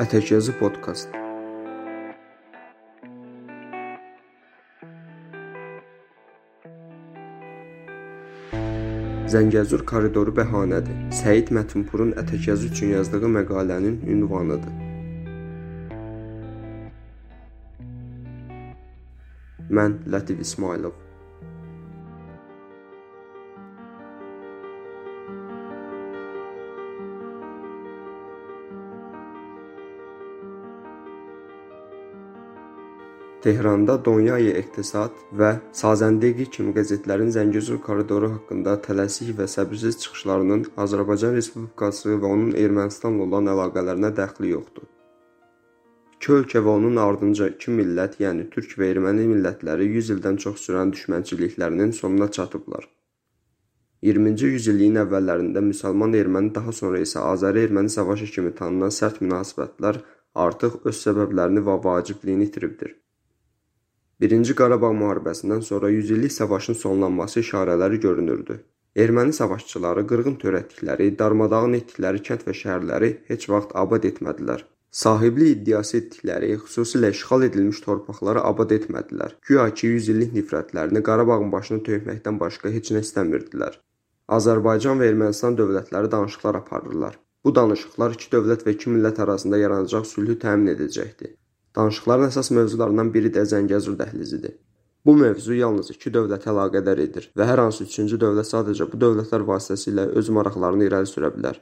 Ətəkyazı podkast. Zəngəzur koridoru bəhanədir. Səid Mətinpurun Ətəkyazı üçün yazdığı məqalənin ünvanıdır. Mən Lətif İsmailov. Tehranda Donyaya İqtisad və Sazəndəqi kimi qəzetlərin Zəngəzur koridoru haqqında tələsik və səbirsiz çıxışlarının Azərbaycan Respublikası və onun Ermənistanla olan əlaqələrinə dəxli yoxdur. İki ölkə və onun ardınca iki millət, yəni türk və erməni millətləri 100 ildən çox sürən düşmənçiliklərinin sonuna çatıblar. 20-ci yüzilliyin əvvəllərində müsəlman-erməni, daha sonra isə Azəri-erməni savaşı kimi tanınan sərt münasibətlər artıq öz səbəblərini və vacibliyini itiribdir. Birinci Qarabağ müharibəsindən sonra yüzillik savaşın sonlanması işarələri görünürdü. Erməni savaşçıları qırğın törətdikləri, darmadağın etdikləri kənd və şəhərləri heç vaxt abad etmədilər. Sahiblik iddiası etdikləri, xüsusilə işğal edilmiş torpaqları abad etmədilər. Güya ki, 100 illik nifrətlərini Qarabağın başına tökməkdən başqa heç nə istəmirdilər. Azərbaycan və Ermənistan dövlətləri danışıqlar aparırlar. Bu danışıqlar iki dövlət və iki millət arasında yaranacaq sülhü təmin edəcəkdi. Danışıqların əsas mövzularından biri də Zəngəzur dəhlizidir. Bu mövzu yalnız iki dövlətə əlaqədar edir və hər hansı üçüncü dövlət sadəcə bu dövlətlər vasitəsilə öz maraqlarını irəli sürə bilər.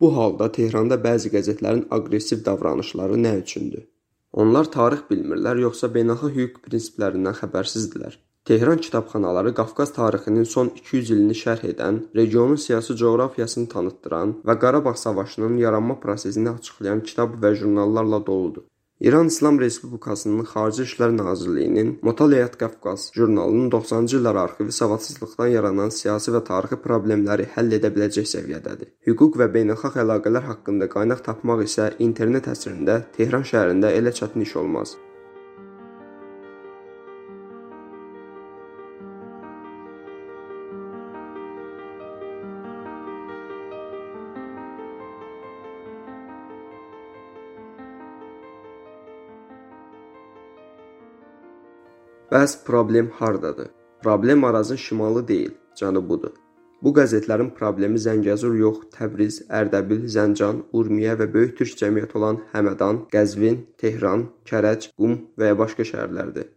Bu halda Tehranda bəzi qəzetlərin aqressiv davranışları nə üçündür? Onlar tarix bilmirlər, yoxsa beynəlxalq hüquq prinsiplərindən xəbərsizdilər. Tehran kitabxanaları Qafqaz tarixinin son 200 ilini şərh edən, regionun siyasi coğrafiyasını tanıtdıran və Qarabağ savaşının yaranma prosesini açıqlayan kitab və jurnallarla doludur. İran İslam Respublikasının Xarici İşlər Nazirliyinin Mutaliyat Qafqaz jurnalının 90-cı illər arxivi savadsızlıqdan yaranan siyasi və tarixi problemləri həll edə biləcək səviyyədədir. Hüquq və beynəlxalq əlaqələr haqqında qaynaq tapmaq isə internet əsrində Tehran şəhərində elə çətin iş olmaz. Bəs problem hardadır? Problem Arazın şimalı deyil, cənubudur. Bu qəzetlərin problemi Zəngəzur yox, Təbriz, Ərdəbil, Zəncan, Urmiyə və böyük türk cəmiyyəti olan Həmədan, Qəzvin, Tehran, Kərəc, Qum və ya başqa şəhərlərdir.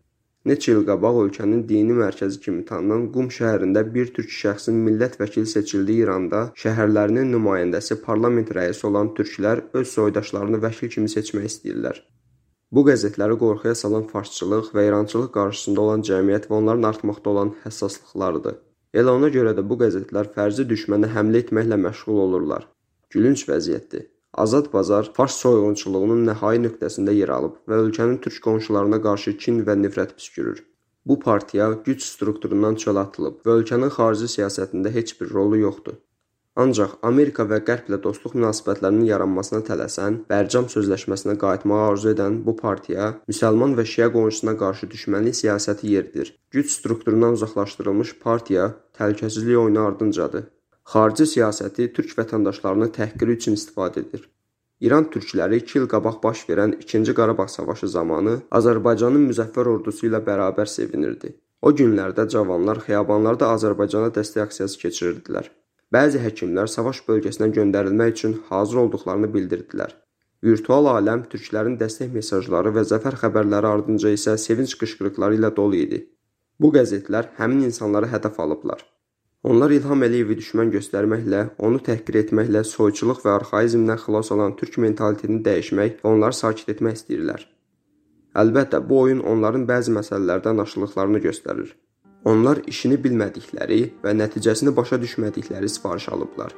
Neçə il qabaq ölkənin dini mərkəzi kimi tanınan Qum şəhərində bir türk şəxsin millət vəkili seçildiyi İranda şəhərlərinin nümayəndəsi parlament rəisi olan türklər öz soydaşlarını vəkil kimi seçmək istəyirlər. Bu qəzetləri qorxuya salan farsçılıq və irançılıq qarşısında olan cəmiyyət və onların artmaqda olan həssaslıqlarıdır. Elə ona görə də bu qəzetlər fərzi düşmənə həmlə etməklə məşğul olurlar. Gülünc vəziyyətdir. Azad bazar fars soyğunçuluğunun nəhai nöqtəsində yer alıb və ölkənin türk qonşularına qarşı kin və nifrət püskürür. Bu partiya güc strukturundan çölə atılıb və ölkənin xarici siyasətində heç bir rolu yoxdur. Ancaq Amerika və Qərblə dostluq münasibətlərinin yaranmasına tələsən, Bərcam sözləşməsinə qayıtmağı arzu edən bu partiya müsəlman və şiə qonşusuna qarşı düşmənlik siyasəti yeridir. Güc strukturundan uzaqlaşdırılmış partiya təhlükəsizlik oyunu ardıncadır. Xarici siyasəti türk vətəndaşlarını təhqiri üçün istifadə edir. İran türkləri 2 il qabaq baş verən 2-ci Qarabağ savaşı zamanı Azərbaycanın müzəffər ordusu ilə bərabər sevinirdi. O günlərdə cavanlar xiyabanlarda Azərbaycana dəstək aksiyası keçirirdilər. Bəzi həkimlər savaş bölgəsinə göndərilmək üçün hazır olduqlarını bildirdilər. Virtual aləm türklərin dəstək mesajları və zəfər xəbərləri ardınca isə sevinc qışqırıqları ilə dolu idi. Bu qəzetlər həmin insanları hədəf alıblar. Onlar İlham Əliyevi düşmən göstərməklə, onu təhqir etməklə soyçuluq və arxaizmdən xilas olan türk mentalitetini dəyişmək və onları sakit etmək istəyirlər. Əlbəttə, bu oyun onların bəzi məsələlərdə naşılıqlarını göstərir. Onlar işini bilmədikləri və nəticəsini başa düşmədikləri sifariş alıblar.